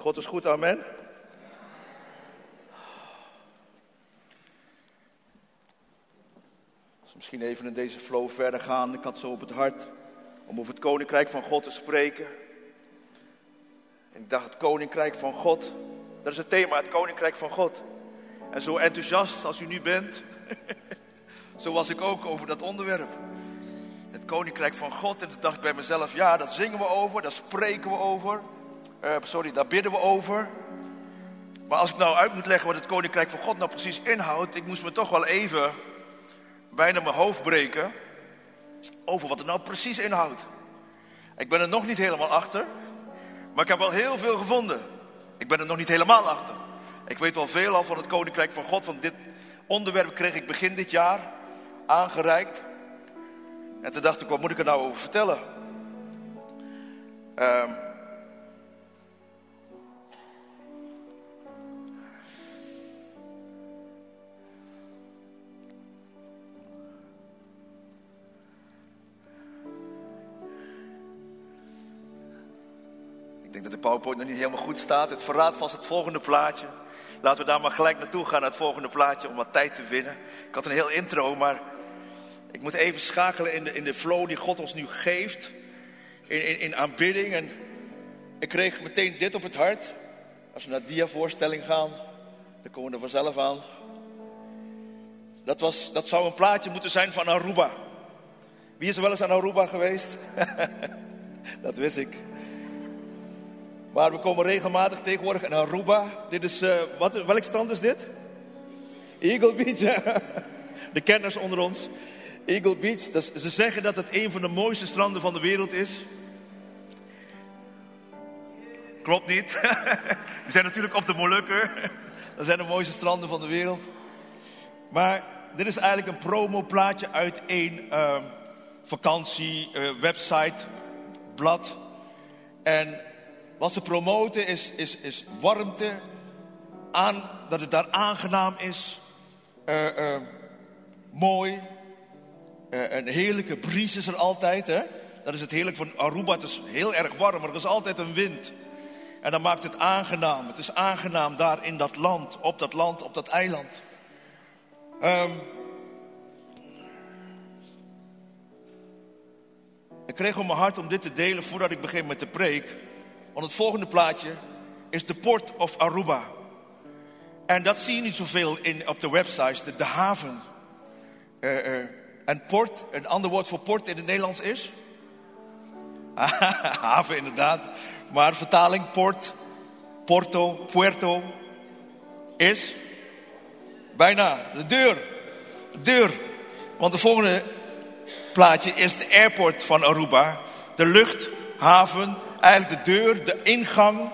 God is goed, amen. Misschien even in deze flow verder gaan. Ik had zo op het hart om over het koninkrijk van God te spreken. En ik dacht, het koninkrijk van God, dat is het thema, het koninkrijk van God. En zo enthousiast als u nu bent, zo was ik ook over dat onderwerp. Het koninkrijk van God. En toen dacht ik bij mezelf, ja, dat zingen we over, daar spreken we over. Uh, sorry, daar bidden we over. Maar als ik nou uit moet leggen wat het koninkrijk van God nou precies inhoudt, ik moest me toch wel even bijna mijn hoofd breken over wat het nou precies inhoudt. Ik ben er nog niet helemaal achter, maar ik heb wel heel veel gevonden. Ik ben er nog niet helemaal achter. Ik weet wel veel al van het koninkrijk van God, van dit onderwerp kreeg ik begin dit jaar aangereikt. En toen dacht ik, wat moet ik er nou over vertellen? Um, denk dat de PowerPoint nog niet helemaal goed staat. Het verraadt vast het volgende plaatje. Laten we daar maar gelijk naartoe gaan, naar het volgende plaatje, om wat tijd te winnen. Ik had een heel intro, maar ik moet even schakelen in de, in de flow die God ons nu geeft. In, in, in aanbidding. En ik kreeg meteen dit op het hart. Als we naar dia-voorstelling gaan, dan komen we er vanzelf aan. Dat, was, dat zou een plaatje moeten zijn van Aruba. Wie is er wel eens aan Aruba geweest? dat wist ik. Maar we komen regelmatig tegenwoordig aan Aruba. Dit is, uh, wat, welk strand is dit? Eagle Beach. De kenners onder ons. Eagle Beach. Dat, ze zeggen dat het een van de mooiste stranden van de wereld is. Klopt niet. We zijn natuurlijk op de Molukken. Dat zijn de mooiste stranden van de wereld. Maar dit is eigenlijk een promoplaatje uit één uh, vakantie, uh, website, blad. En wat ze promoten is, is, is warmte, aan, dat het daar aangenaam is, uh, mooi. een heerlijke bries is er altijd. Hè? Dat is het heerlijk van Aruba. Het is heel erg warm, maar er is altijd een wind. En dat maakt het aangenaam. Het is aangenaam daar in dat land, op dat land, op dat eiland. Um, ik kreeg op mijn hart om dit te delen voordat ik begin met de preek. Want het volgende plaatje is de Port of Aruba. En dat zie je niet zoveel in, op de websites, de, de haven. Uh, uh, en port, een ander woord voor port in het Nederlands is? haven inderdaad. Maar vertaling port, porto, puerto is bijna de deur. De deur. Want de volgende plaatje is de airport van Aruba. De luchthaven eigenlijk de deur, de ingang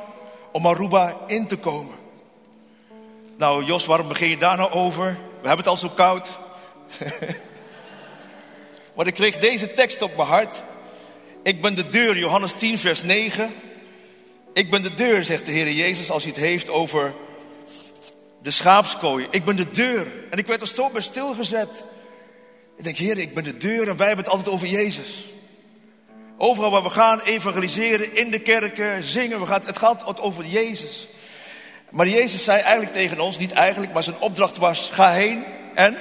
om Aruba in te komen. Nou, Jos, waarom begin je daar nou over? We hebben het al zo koud. maar ik kreeg deze tekst op mijn hart. Ik ben de deur, Johannes 10, vers 9. Ik ben de deur, zegt de Heer Jezus, als hij het heeft over de schaapskooi. Ik ben de deur. En ik werd er zo bij stilgezet. Ik denk, Heer, ik ben de deur en wij hebben het altijd over Jezus. Overal waar we gaan, evangeliseren, in de kerken, zingen. We gaan, het gaat over Jezus. Maar Jezus zei eigenlijk tegen ons, niet eigenlijk, maar zijn opdracht was: ga heen en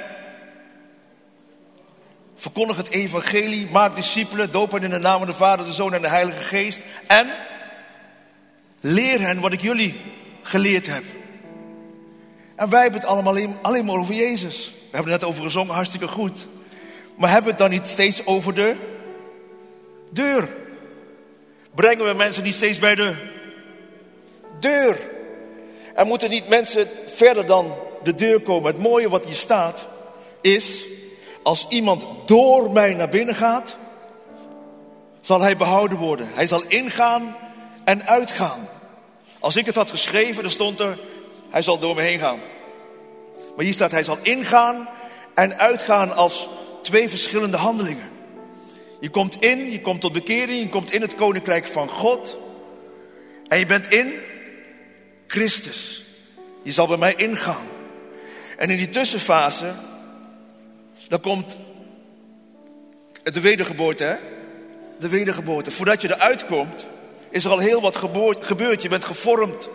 verkondig het evangelie, maak discipelen, doop hen in de naam van de Vader, de Zoon en de Heilige Geest. En leer hen wat ik jullie geleerd heb. En wij hebben het allemaal alleen, alleen maar over Jezus. We hebben het net over gezongen, hartstikke goed. Maar hebben we het dan niet steeds over de deur. Brengen we mensen niet steeds bij de deur. Er moeten niet mensen verder dan de deur komen. Het mooie wat hier staat is, als iemand door mij naar binnen gaat, zal hij behouden worden. Hij zal ingaan en uitgaan. Als ik het had geschreven, dan stond er, hij zal door me heen gaan. Maar hier staat, hij zal ingaan en uitgaan als twee verschillende handelingen. Je komt in, je komt tot bekering, je komt in het koninkrijk van God. En je bent in Christus. Je zal bij mij ingaan. En in die tussenfase, dan komt de wedergeboorte, hè? De wedergeboorte. Voordat je eruit komt, is er al heel wat gebeurd. Je bent gevormd.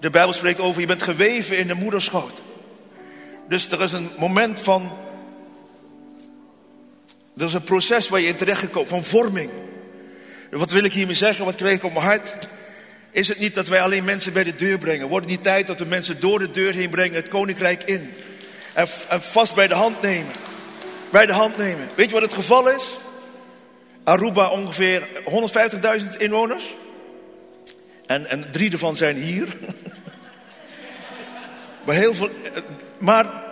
De Bijbel spreekt over je bent geweven in de moederschoot. Dus er is een moment van. Er is een proces waar je in terecht gekomen van vorming. Wat wil ik hiermee zeggen? Wat kreeg ik op mijn hart? Is het niet dat wij alleen mensen bij de deur brengen? Wordt het niet tijd dat we mensen door de deur heen brengen, het koninkrijk in? En, en vast bij de hand nemen. Bij de hand nemen. Weet je wat het geval is? Aruba ongeveer 150.000 inwoners. En, en drie ervan zijn hier. maar, heel veel, maar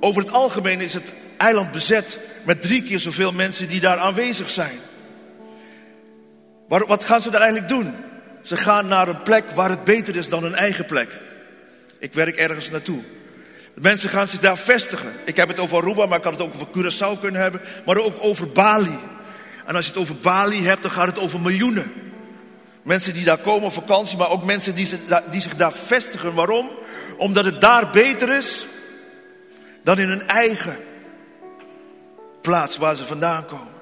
over het algemeen is het eiland bezet met drie keer zoveel mensen die daar aanwezig zijn. Wat gaan ze daar eigenlijk doen? Ze gaan naar een plek waar het beter is dan hun eigen plek. Ik werk ergens naartoe. De mensen gaan zich daar vestigen. Ik heb het over Aruba, maar ik kan het ook over Curaçao kunnen hebben. Maar ook over Bali. En als je het over Bali hebt, dan gaat het over miljoenen. Mensen die daar komen op vakantie, maar ook mensen die, die zich daar vestigen. Waarom? Omdat het daar beter is dan in hun eigen plaats waar ze vandaan komen.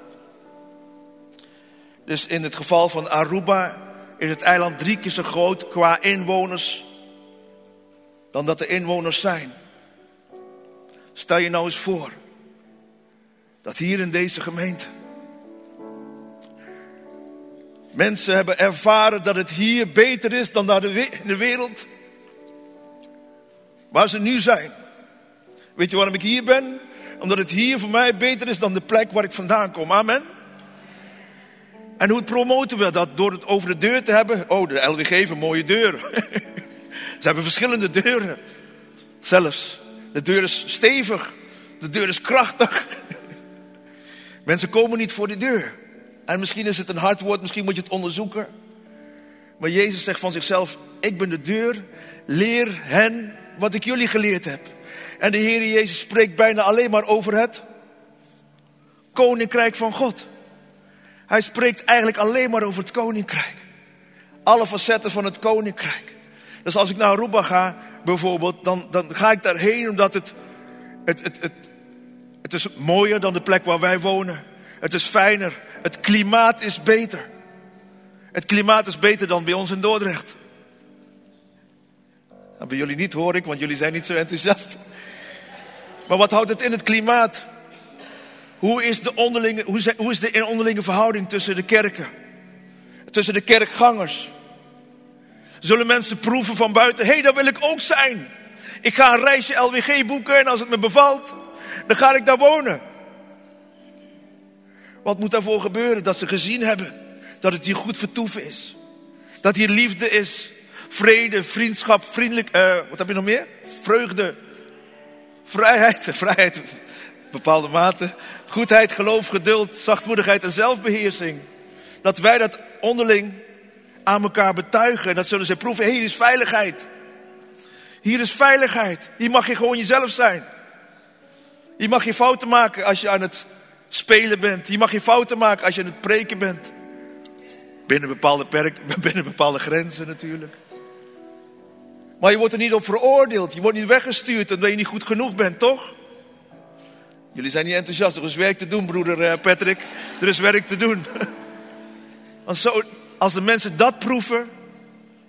Dus in het geval van Aruba is het eiland drie keer zo groot qua inwoners dan dat er inwoners zijn. Stel je nou eens voor dat hier in deze gemeente mensen hebben ervaren dat het hier beter is dan in de wereld waar ze nu zijn. Weet je waarom ik hier ben? Omdat het hier voor mij beter is dan de plek waar ik vandaan kom. Amen. En hoe promoten we dat? Door het over de deur te hebben. Oh, de LWG heeft een mooie deur. Ze hebben verschillende deuren. Zelfs. De deur is stevig. De deur is krachtig. Mensen komen niet voor de deur. En misschien is het een hard woord, misschien moet je het onderzoeken. Maar Jezus zegt van zichzelf: Ik ben de deur. Leer hen wat ik jullie geleerd heb. En de Heer Jezus spreekt bijna alleen maar over het koninkrijk van God. Hij spreekt eigenlijk alleen maar over het koninkrijk. Alle facetten van het koninkrijk. Dus als ik naar Aruba ga, bijvoorbeeld, dan, dan ga ik daarheen omdat het, het, het, het, het is mooier dan de plek waar wij wonen. Het is fijner. Het klimaat is beter. Het klimaat is beter dan bij ons in Dordrecht. Dat bij jullie niet hoor ik, want jullie zijn niet zo enthousiast. Maar wat houdt het in het klimaat? Hoe is de onderlinge, hoe hoe is de onderlinge verhouding tussen de kerken? Tussen de kerkgangers? Zullen mensen proeven van buiten, hé, hey, daar wil ik ook zijn. Ik ga een reisje LWG boeken en als het me bevalt, dan ga ik daar wonen. Wat moet daarvoor gebeuren? Dat ze gezien hebben dat het hier goed vertoeven is. Dat hier liefde is, vrede, vriendschap, vriendelijk, uh, wat heb je nog meer? Vreugde, vrijheid, vrijheid, bepaalde mate. Goedheid, geloof, geduld, zachtmoedigheid en zelfbeheersing. Dat wij dat onderling aan elkaar betuigen. En dat zullen ze proeven. hier is veiligheid. Hier is veiligheid. Hier mag je gewoon jezelf zijn. Hier mag je fouten maken als je aan het spelen bent. Hier mag je fouten maken als je aan het preken bent. Binnen bepaalde, perk, binnen bepaalde grenzen natuurlijk. Maar je wordt er niet op veroordeeld. Je wordt niet weggestuurd omdat je niet goed genoeg bent, toch? Jullie zijn niet enthousiast. Er is werk te doen, broeder eh, Patrick. Er is werk te doen. Want zo, als de mensen dat proeven,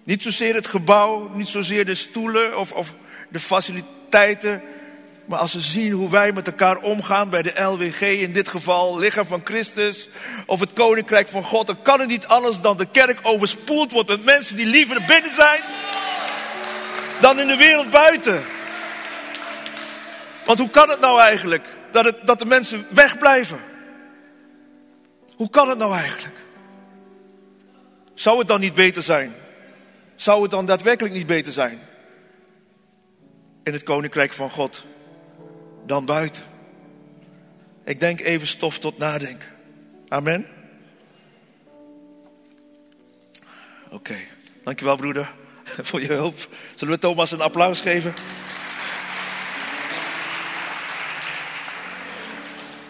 niet zozeer het gebouw, niet zozeer de stoelen of, of de faciliteiten, maar als ze zien hoe wij met elkaar omgaan bij de LWG, in dit geval lichaam van Christus, of het koninkrijk van God, dan kan het niet anders dan de kerk overspoeld wordt met mensen die liever binnen zijn dan in de wereld buiten. Want hoe kan het nou eigenlijk dat, het, dat de mensen wegblijven? Hoe kan het nou eigenlijk? Zou het dan niet beter zijn? Zou het dan daadwerkelijk niet beter zijn? In het koninkrijk van God dan buiten. Ik denk even stof tot nadenken. Amen. Oké, dankjewel broeder voor je hulp. Zullen we Thomas een applaus geven?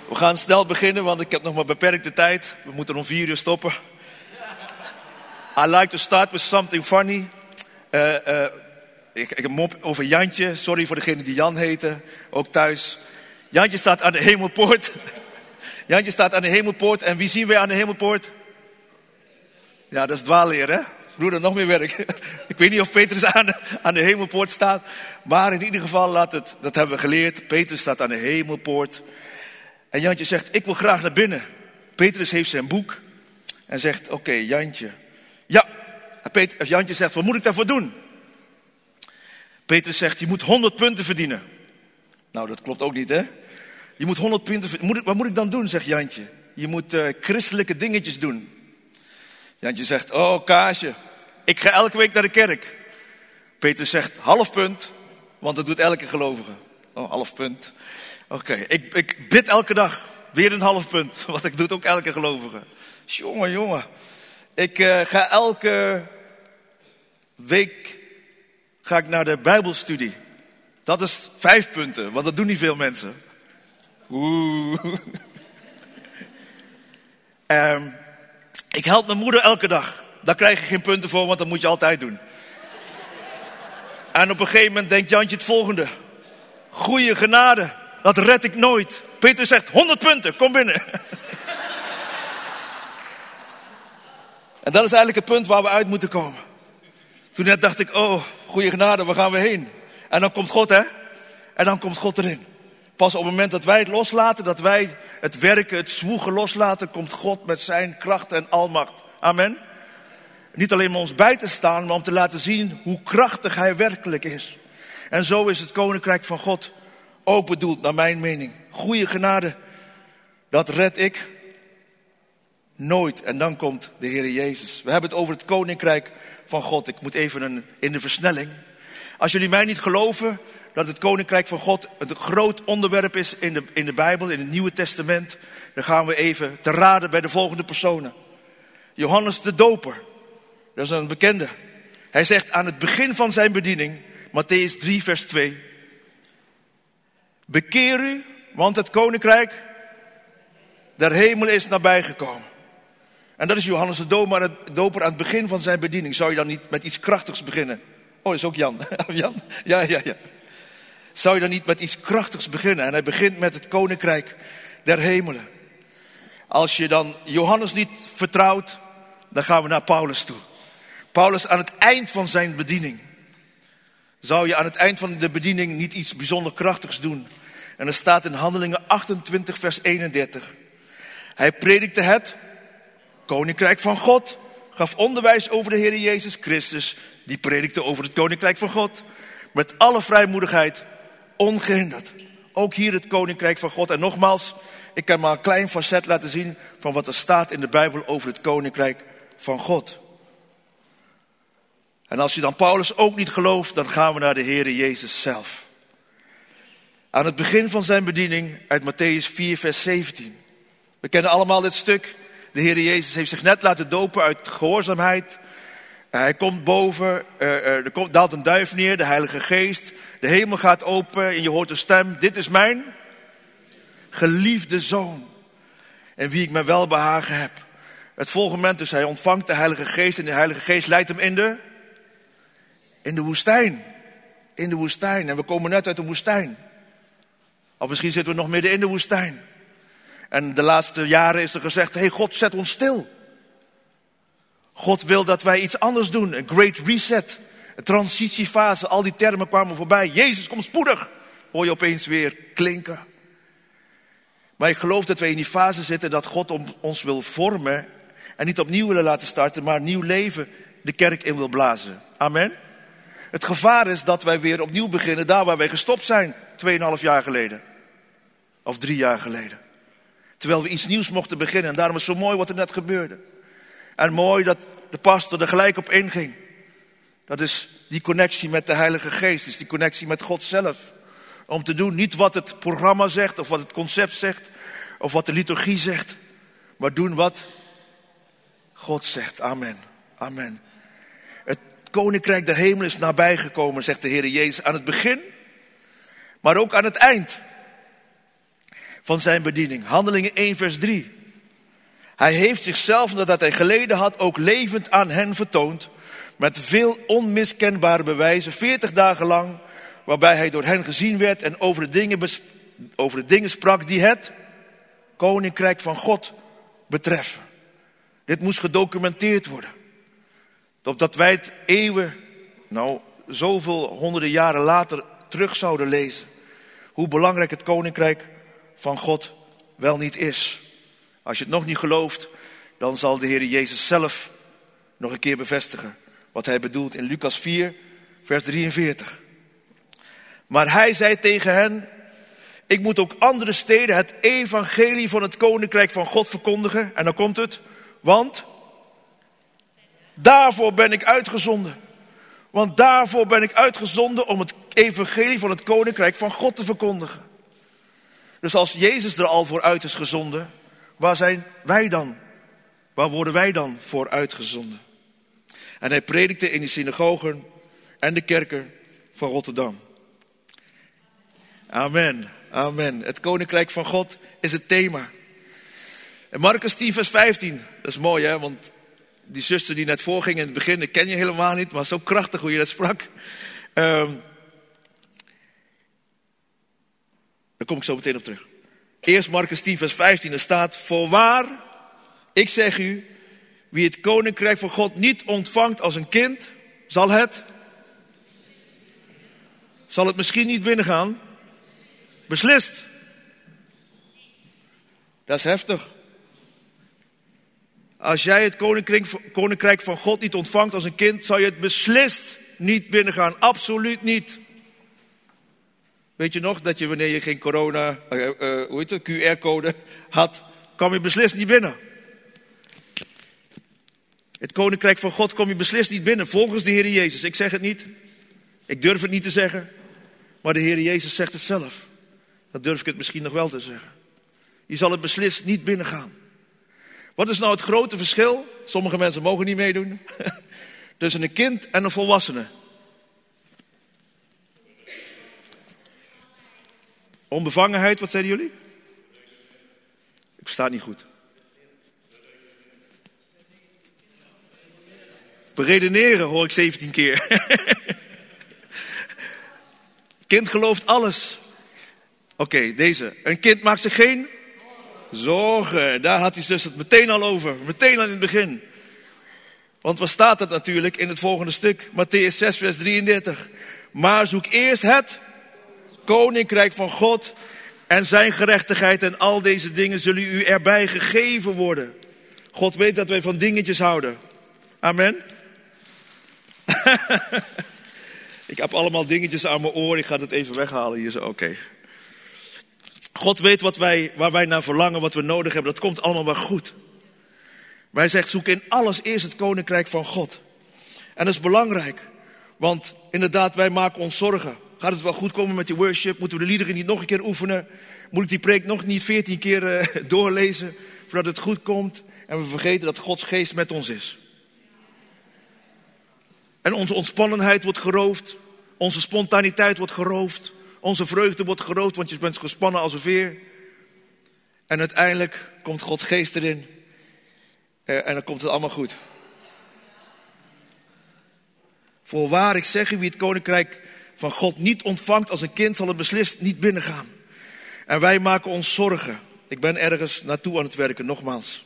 We gaan snel beginnen, want ik heb nog maar beperkte tijd. We moeten om vier uur stoppen. I like to start with something funny. Uh, uh, ik, ik heb mop over Jantje. Sorry voor degene die Jan heette, ook thuis. Jantje staat aan de hemelpoort. Jantje staat aan de hemelpoort. En wie zien wij aan de hemelpoort? Ja, dat is dwaalleer, hè? Broeder, nog meer werk. Ik weet niet of Petrus aan de, aan de hemelpoort staat. Maar in ieder geval, laat het, dat hebben we geleerd. Petrus staat aan de hemelpoort. En Jantje zegt, ik wil graag naar binnen. Petrus heeft zijn boek. En zegt, oké, Jantje. Ja, Peter, Jantje zegt, wat moet ik daarvoor doen? Petrus zegt, je moet 100 punten verdienen. Nou, dat klopt ook niet, hè? Je moet 100 punten verdienen. Wat moet ik dan doen, zegt Jantje. Je moet uh, christelijke dingetjes doen. Jantje zegt, oh Kaasje, ik ga elke week naar de kerk. Peter zegt, half punt, want dat doet elke gelovige. Oh, half punt. Oké, ik, ik bid elke dag. Weer een half punt, want ik doe het ook elke gelovige. Jongen, jongen. Ik uh, ga elke week ga ik naar de Bijbelstudie. Dat is vijf punten, want dat doen niet veel mensen. Oeh. um, ik help mijn moeder elke dag. Daar krijg je geen punten voor, want dat moet je altijd doen. En op een gegeven moment denkt Jantje het volgende. Goeie genade, dat red ik nooit. Peter zegt 100 punten, kom binnen. en dat is eigenlijk het punt waar we uit moeten komen. Toen net dacht ik, oh, goede genade, waar gaan we heen? En dan komt God, hè? En dan komt God erin. Pas op het moment dat wij het loslaten, dat wij het werken, het zwoegen loslaten, komt God met zijn kracht en almacht. Amen. Niet alleen om ons bij te staan, maar om te laten zien hoe krachtig hij werkelijk is. En zo is het koninkrijk van God ook bedoeld, naar mijn mening. Goede genade, dat red ik nooit. En dan komt de Heer Jezus. We hebben het over het koninkrijk van God. Ik moet even in de versnelling. Als jullie mij niet geloven dat het koninkrijk van God een groot onderwerp is in de, in de Bijbel, in het Nieuwe Testament, dan gaan we even te raden bij de volgende personen. Johannes de Doper, dat is een bekende. Hij zegt aan het begin van zijn bediening, Matthäus 3, vers 2, bekeer u, want het koninkrijk der hemel is nabijgekomen. En dat is Johannes de Doper aan het begin van zijn bediening. Zou je dan niet met iets krachtigs beginnen? Oh, dat is ook Jan. Jan? Ja, ja, ja. Zou je dan niet met iets krachtigs beginnen? En hij begint met het koninkrijk der hemelen. Als je dan Johannes niet vertrouwt, dan gaan we naar Paulus toe. Paulus aan het eind van zijn bediening. Zou je aan het eind van de bediening niet iets bijzonder krachtigs doen? En er staat in Handelingen 28, vers 31. Hij predikte het koninkrijk van God. Gaf onderwijs over de Heer Jezus Christus. Die predikte over het koninkrijk van God. Met alle vrijmoedigheid, ongehinderd. Ook hier het koninkrijk van God. En nogmaals, ik kan maar een klein facet laten zien van wat er staat in de Bijbel over het koninkrijk van God. En als je dan Paulus ook niet gelooft, dan gaan we naar de Heer Jezus zelf. Aan het begin van zijn bediening uit Matthäus 4, vers 17. We kennen allemaal dit stuk. De Heer Jezus heeft zich net laten dopen uit gehoorzaamheid. Hij komt boven, er daalt een duif neer, de Heilige Geest. De hemel gaat open en je hoort een stem. Dit is mijn geliefde zoon. En wie ik mijn welbehagen heb. Het volgende moment dus, hij ontvangt de Heilige Geest en de Heilige Geest leidt hem in de, in de woestijn. In de woestijn. En we komen net uit de woestijn. Of misschien zitten we nog midden in de woestijn. En de laatste jaren is er gezegd, hey God, zet ons stil. God wil dat wij iets anders doen. Een great reset. Een transitiefase. Al die termen kwamen voorbij. Jezus komt spoedig. Hoor je opeens weer klinken. Maar ik geloof dat wij in die fase zitten dat God ons wil vormen. En niet opnieuw willen laten starten, maar nieuw leven de kerk in wil blazen. Amen. Het gevaar is dat wij weer opnieuw beginnen daar waar wij gestopt zijn. Tweeënhalf jaar geleden. Of drie jaar geleden. Terwijl we iets nieuws mochten beginnen. En daarom is het zo mooi wat er net gebeurde. En mooi dat de pastor er gelijk op inging. Dat is die connectie met de Heilige Geest. Is die connectie met God zelf. Om te doen niet wat het programma zegt. Of wat het concept zegt. Of wat de liturgie zegt. Maar doen wat God zegt. Amen. Amen. Het koninkrijk der hemel is nabijgekomen, zegt de Heer Jezus aan het begin. Maar ook aan het eind van zijn bediening. Handelingen 1, vers 3. Hij heeft zichzelf, nadat hij geleden had, ook levend aan hen vertoond. Met veel onmiskenbare bewijzen, 40 dagen lang. Waarbij hij door hen gezien werd en over de dingen, over de dingen sprak die het koninkrijk van God betreffen. Dit moest gedocumenteerd worden. Opdat wij het eeuwen, nou zoveel honderden jaren later terug zouden lezen. Hoe belangrijk het koninkrijk van God wel niet is. Als je het nog niet gelooft, dan zal de Heer Jezus zelf nog een keer bevestigen wat hij bedoelt in Lucas 4, vers 43. Maar hij zei tegen hen, ik moet ook andere steden het evangelie van het koninkrijk van God verkondigen. En dan komt het, want daarvoor ben ik uitgezonden. Want daarvoor ben ik uitgezonden om het evangelie van het koninkrijk van God te verkondigen. Dus als Jezus er al voor uit is gezonden, waar zijn wij dan? Waar worden wij dan voor uitgezonden? En hij predikte in de synagogen en de kerken van Rotterdam. Amen, amen. Het koninkrijk van God is het thema. En Marcus 10, vers 15, dat is mooi hè, want die zuster die net voorging in het begin, ik ken je helemaal niet, maar zo krachtig hoe je dat sprak. Um, daar kom ik zo meteen op terug. Eerst Marcus 10, vers 15, er staat, voorwaar, ik zeg u, wie het koninkrijk van God niet ontvangt als een kind, zal het, zal het misschien niet binnengaan. Beslist. Dat is heftig. Als jij het koninkrijk van God niet ontvangt als een kind, zal je het beslist niet binnengaan. Absoluut niet. Weet je nog dat je wanneer je geen corona, heet het, QR-code had, kwam je beslist niet binnen. Het koninkrijk van God kom je beslist niet binnen, volgens de Heer Jezus. Ik zeg het niet, ik durf het niet te zeggen, maar de Heer Jezus zegt het zelf. Dan durf ik het misschien nog wel te zeggen. Je zal het beslist niet binnengaan. Wat is nou het grote verschil? Sommige mensen mogen niet meedoen. Tussen een kind en een volwassene. Onbevangenheid, wat zeiden jullie? Ik versta het niet goed. Beredeneren hoor ik 17 keer. kind gelooft alles. Oké, deze. Een kind maakt zich geen zorgen. Daar had hij dus het meteen al over. Meteen al in het begin. Want wat staat het natuurlijk in het volgende stuk? Matthäus 6, vers 33. Maar zoek eerst het koninkrijk van God en zijn gerechtigheid en al deze dingen zullen u erbij gegeven worden. God weet dat wij van dingetjes houden. Amen. ik heb allemaal dingetjes aan mijn oor. Ik ga het even weghalen hier zo. Oké. God weet wat wij, waar wij naar verlangen, wat we nodig hebben. Dat komt allemaal wel goed. Maar hij zegt, zoek in alles eerst het koninkrijk van God. En dat is belangrijk. Want inderdaad, wij maken ons zorgen. Gaat het wel goed komen met die worship? Moeten we de liederen niet nog een keer oefenen? Moet ik die preek nog niet veertien keer uh, doorlezen voordat het goed komt? En we vergeten dat Gods geest met ons is. En onze ontspannenheid wordt geroofd. Onze spontaniteit wordt geroofd. Onze vreugde wordt geroofd, want je bent gespannen als een veer. En uiteindelijk komt Gods geest erin. Eh, en dan komt het allemaal goed. Voorwaar, ik zeg u, wie het koninkrijk van God niet ontvangt als een kind, zal het beslist niet binnengaan. En wij maken ons zorgen. Ik ben ergens naartoe aan het werken, nogmaals.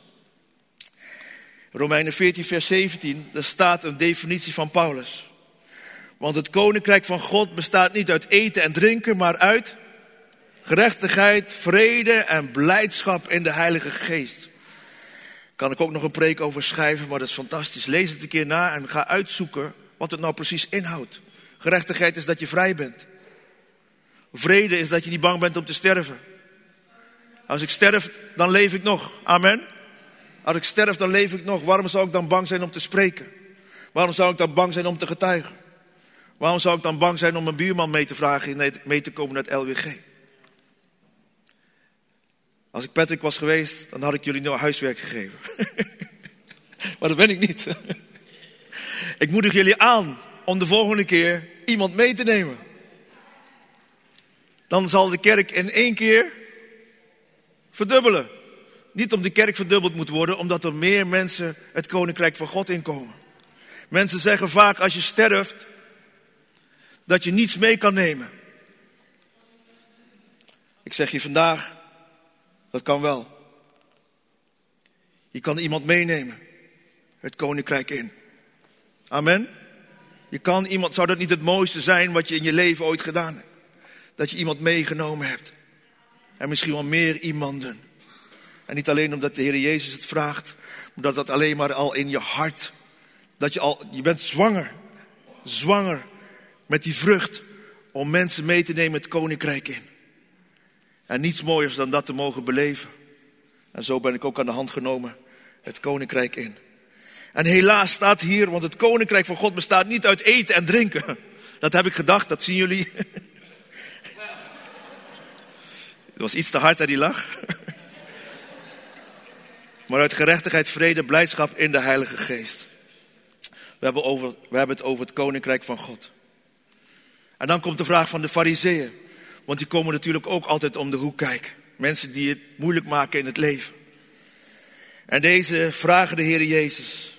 Romeinen 14, vers 17, daar staat een definitie van Paulus. Want het koninkrijk van God bestaat niet uit eten en drinken, maar uit gerechtigheid, vrede en blijdschap in de Heilige Geest. Kan ik ook nog een preek over schrijven, maar dat is fantastisch. Lees het een keer na en ga uitzoeken wat het nou precies inhoudt. Gerechtigheid is dat je vrij bent. Vrede is dat je niet bang bent om te sterven. Als ik sterf, dan leef ik nog. Amen. Als ik sterf, dan leef ik nog. Waarom zou ik dan bang zijn om te spreken? Waarom zou ik dan bang zijn om te getuigen? Waarom zou ik dan bang zijn om een buurman mee te vragen mee te komen naar het LWG? Als ik Patrick was geweest, dan had ik jullie nou huiswerk gegeven. maar dat ben ik niet. ik moedig jullie aan om de volgende keer iemand mee te nemen. Dan zal de kerk in één keer verdubbelen. Niet om de kerk verdubbeld moet worden, omdat er meer mensen het koninkrijk van God inkomen. Mensen zeggen vaak als je sterft, dat je niets mee kan nemen. Ik zeg je vandaag, dat kan wel. Je kan iemand meenemen. het koninkrijk in. Amen. Je kan iemand, zou dat niet het mooiste zijn wat je in je leven ooit gedaan hebt? Dat je iemand meegenomen hebt. En misschien wel meer iemanden. En niet alleen omdat de Heer Jezus het vraagt, maar dat dat alleen maar al in je hart. Dat je al, je bent zwanger. Zwanger met die vrucht om mensen mee te nemen het koninkrijk in. En niets mooiers dan dat te mogen beleven. En zo ben ik ook aan de hand genomen het koninkrijk in. En helaas staat hier, want het koninkrijk van God bestaat niet uit eten en drinken. Dat heb ik gedacht, dat zien jullie. Het was iets te hard aan die lach. Maar uit gerechtigheid, vrede, blijdschap in de Heilige Geest. We hebben, over, we hebben het over het koninkrijk van God. En dan komt de vraag van de fariseeën. Want die komen natuurlijk ook altijd om de hoek kijken. Mensen die het moeilijk maken in het leven. En deze vragen de Heer Jezus.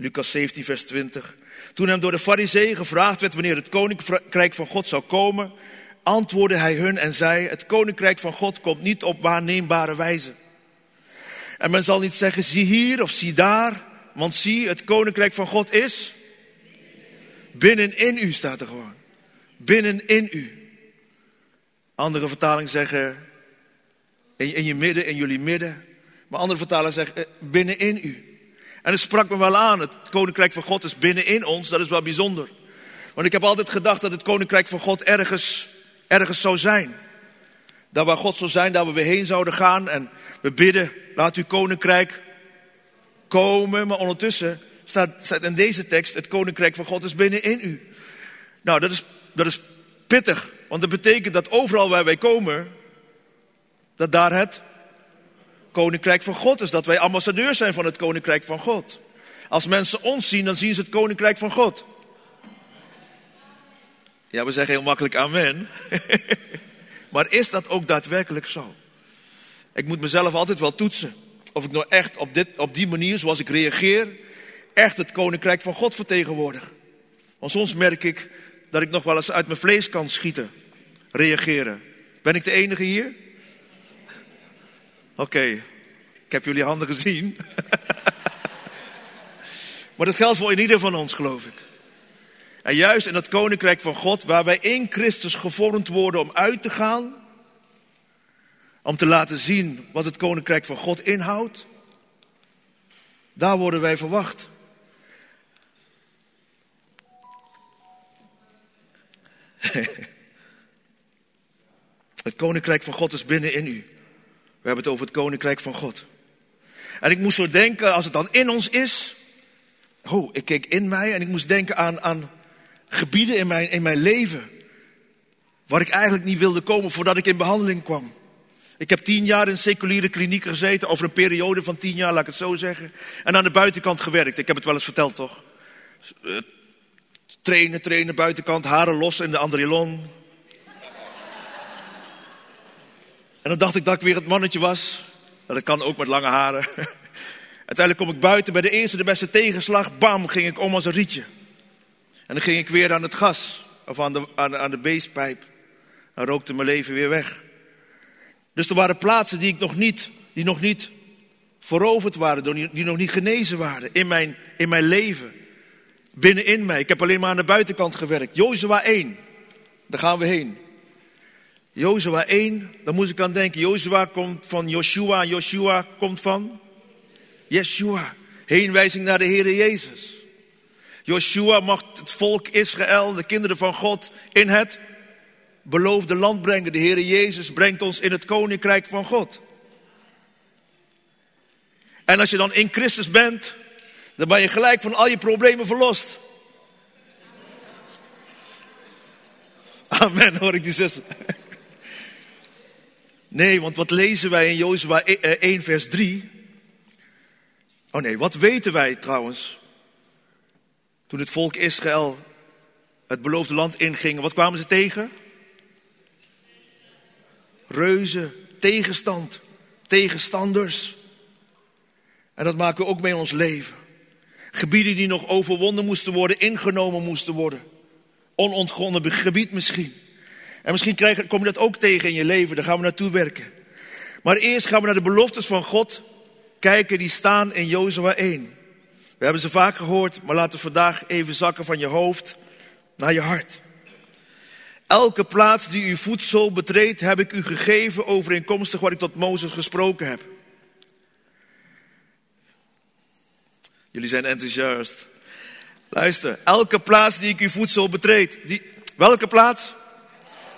Lucas 17, vers 20. Toen hem door de fariseeën gevraagd werd wanneer het koninkrijk van God zou komen, antwoordde hij hun en zei, het koninkrijk van God komt niet op waarneembare wijze. En men zal niet zeggen, zie hier of zie daar, want zie, het koninkrijk van God is binnenin u, staat er gewoon. Binnenin u. Andere vertalingen zeggen, in, in je midden, in jullie midden. Maar andere vertalingen zeggen, eh, binnenin u. En het sprak me wel aan, het koninkrijk van God is binnenin ons, dat is wel bijzonder. Want ik heb altijd gedacht dat het koninkrijk van God ergens, ergens zou zijn. Daar waar God zou zijn, daar we weer heen zouden gaan. En we bidden, laat uw koninkrijk komen. Maar ondertussen staat, staat in deze tekst, het koninkrijk van God is binnenin u. Nou, dat is, dat is pittig. Want dat betekent dat overal waar wij komen, dat daar het koninkrijk van God is. Dat wij ambassadeurs zijn van het koninkrijk van God. Als mensen ons zien, dan zien ze het koninkrijk van God. Ja, we zeggen heel makkelijk amen. maar is dat ook daadwerkelijk zo? Ik moet mezelf altijd wel toetsen. Of ik nou echt op, dit, op die manier, zoals ik reageer, echt het koninkrijk van God vertegenwoordig. Want soms merk ik dat ik nog wel eens uit mijn vlees kan schieten, reageren. Ben ik de enige hier? Oké, ik heb jullie handen gezien. maar dat geldt voor in ieder van ons, geloof ik. En juist in het koninkrijk van God, waar wij in Christus gevormd worden om uit te gaan, om te laten zien wat het koninkrijk van God inhoudt, daar worden wij verwacht. het koninkrijk van God is binnenin u. We hebben het over het koninkrijk van God. En ik moest zo denken, als het dan in ons is. Oh, ik keek in mij en ik moest denken aan, aan gebieden in mijn, in mijn leven. Waar ik eigenlijk niet wilde komen voordat ik in behandeling kwam. Ik heb tien jaar in seculiere kliniek gezeten, over een periode van tien jaar, laat ik het zo zeggen. En aan de buitenkant gewerkt. Ik heb het wel eens verteld, toch? Uh, trainen, trainen, buitenkant, haren los in de Andrilon. En dan dacht ik dat ik weer het mannetje was. Dat kan ook met lange haren. Uiteindelijk kom ik buiten bij de eerste, de beste tegenslag. Bam, ging ik om als een rietje. En dan ging ik weer aan het gas. Of aan de, aan, aan de beestpijp. En rookte mijn leven weer weg. Dus er waren plaatsen die ik nog niet, die nog niet veroverd waren. Die nog niet genezen waren in mijn, in mijn leven. Binnenin mij. Ik heb alleen maar aan de buitenkant gewerkt. Jozua 1. Daar gaan we heen. Jozua 1, daar moest ik aan denken. Jozua komt van Joshua. Joshua komt van Yeshua. Heenwijzing naar de Heer Jezus. Joshua mag het volk Israël, de kinderen van God, in het beloofde land brengen. De Heer Jezus brengt ons in het koninkrijk van God. En als je dan in Christus bent, dan ben je gelijk van al je problemen verlost. Amen, hoor ik die zuster. Nee, want wat lezen wij in Jozua 1 e- eh, vers 3? Oh nee, wat weten wij trouwens? Toen het volk Israël het beloofde land inging, wat kwamen ze tegen? Reuzen, tegenstand, tegenstanders. En dat maken we ook mee in ons leven. Gebieden die nog overwonnen moesten worden, ingenomen moesten worden. Onontgonnen gebied misschien. En misschien krijg, kom je dat ook tegen in je leven, daar gaan we naartoe werken. Maar eerst gaan we naar de beloftes van God kijken die staan in Jozua 1. We hebben ze vaak gehoord, maar laten we vandaag even zakken van je hoofd naar je hart. Elke plaats die uw voedsel betreedt, heb ik u gegeven overeenkomstig wat ik tot Mozes gesproken heb. Jullie zijn enthousiast. Luister, elke plaats die ik uw voedsel betreed. Die, welke plaats?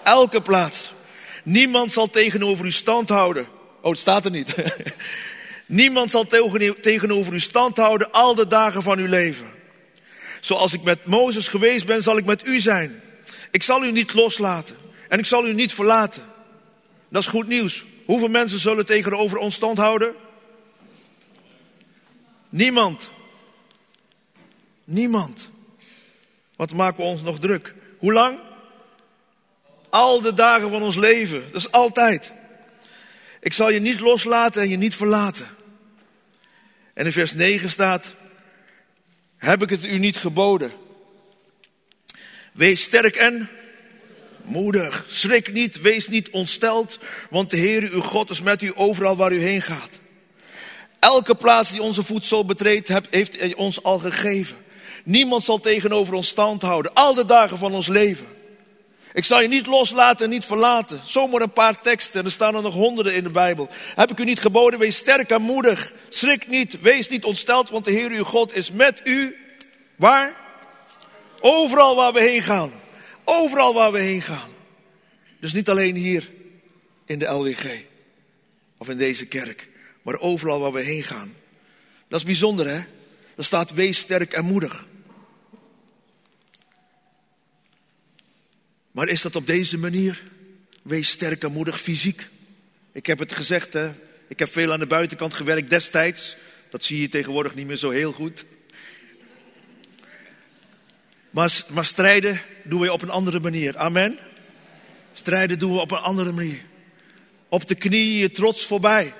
Elke plaats. Niemand zal tegenover u stand houden. Oh, het staat er niet. Niemand zal tegenover u stand houden al de dagen van uw leven. Zoals ik met Mozes geweest ben, zal ik met u zijn. Ik zal u niet loslaten. En ik zal u niet verlaten. Dat is goed nieuws. Hoeveel mensen zullen tegenover ons stand houden? Niemand. Niemand. Wat maken we ons nog druk? Hoe lang? Al de dagen van ons leven. Dat is altijd. Ik zal je niet loslaten en je niet verlaten. En in vers 9 staat, heb ik het u niet geboden. Wees sterk en moedig. Schrik niet, wees niet ontsteld, want de Heer uw God is met u overal waar u heen gaat. Elke plaats die onze voedsel betreedt, heeft hij ons al gegeven. Niemand zal tegenover ons stand houden, al de dagen van ons leven. Ik zal je niet loslaten en niet verlaten. Zomaar een paar teksten, er staan er nog honderden in de Bijbel. Heb ik u niet geboden, wees sterk en moedig. Schrik niet, wees niet ontsteld, want de Heer uw God is met u. Waar? Overal waar we heen gaan. Overal waar we heen gaan. Dus niet alleen hier in de LWG of in deze kerk, maar overal waar we heen gaan. Dat is bijzonder hè? Er staat wees sterk en moedig. Maar is dat op deze manier? Wees sterk en moedig fysiek. Ik heb het gezegd, hè? ik heb veel aan de buitenkant gewerkt destijds. Dat zie je tegenwoordig niet meer zo heel goed. Maar, maar strijden doen we op een andere manier. Amen. Strijden doen we op een andere manier. Op de knieën je trots voorbij.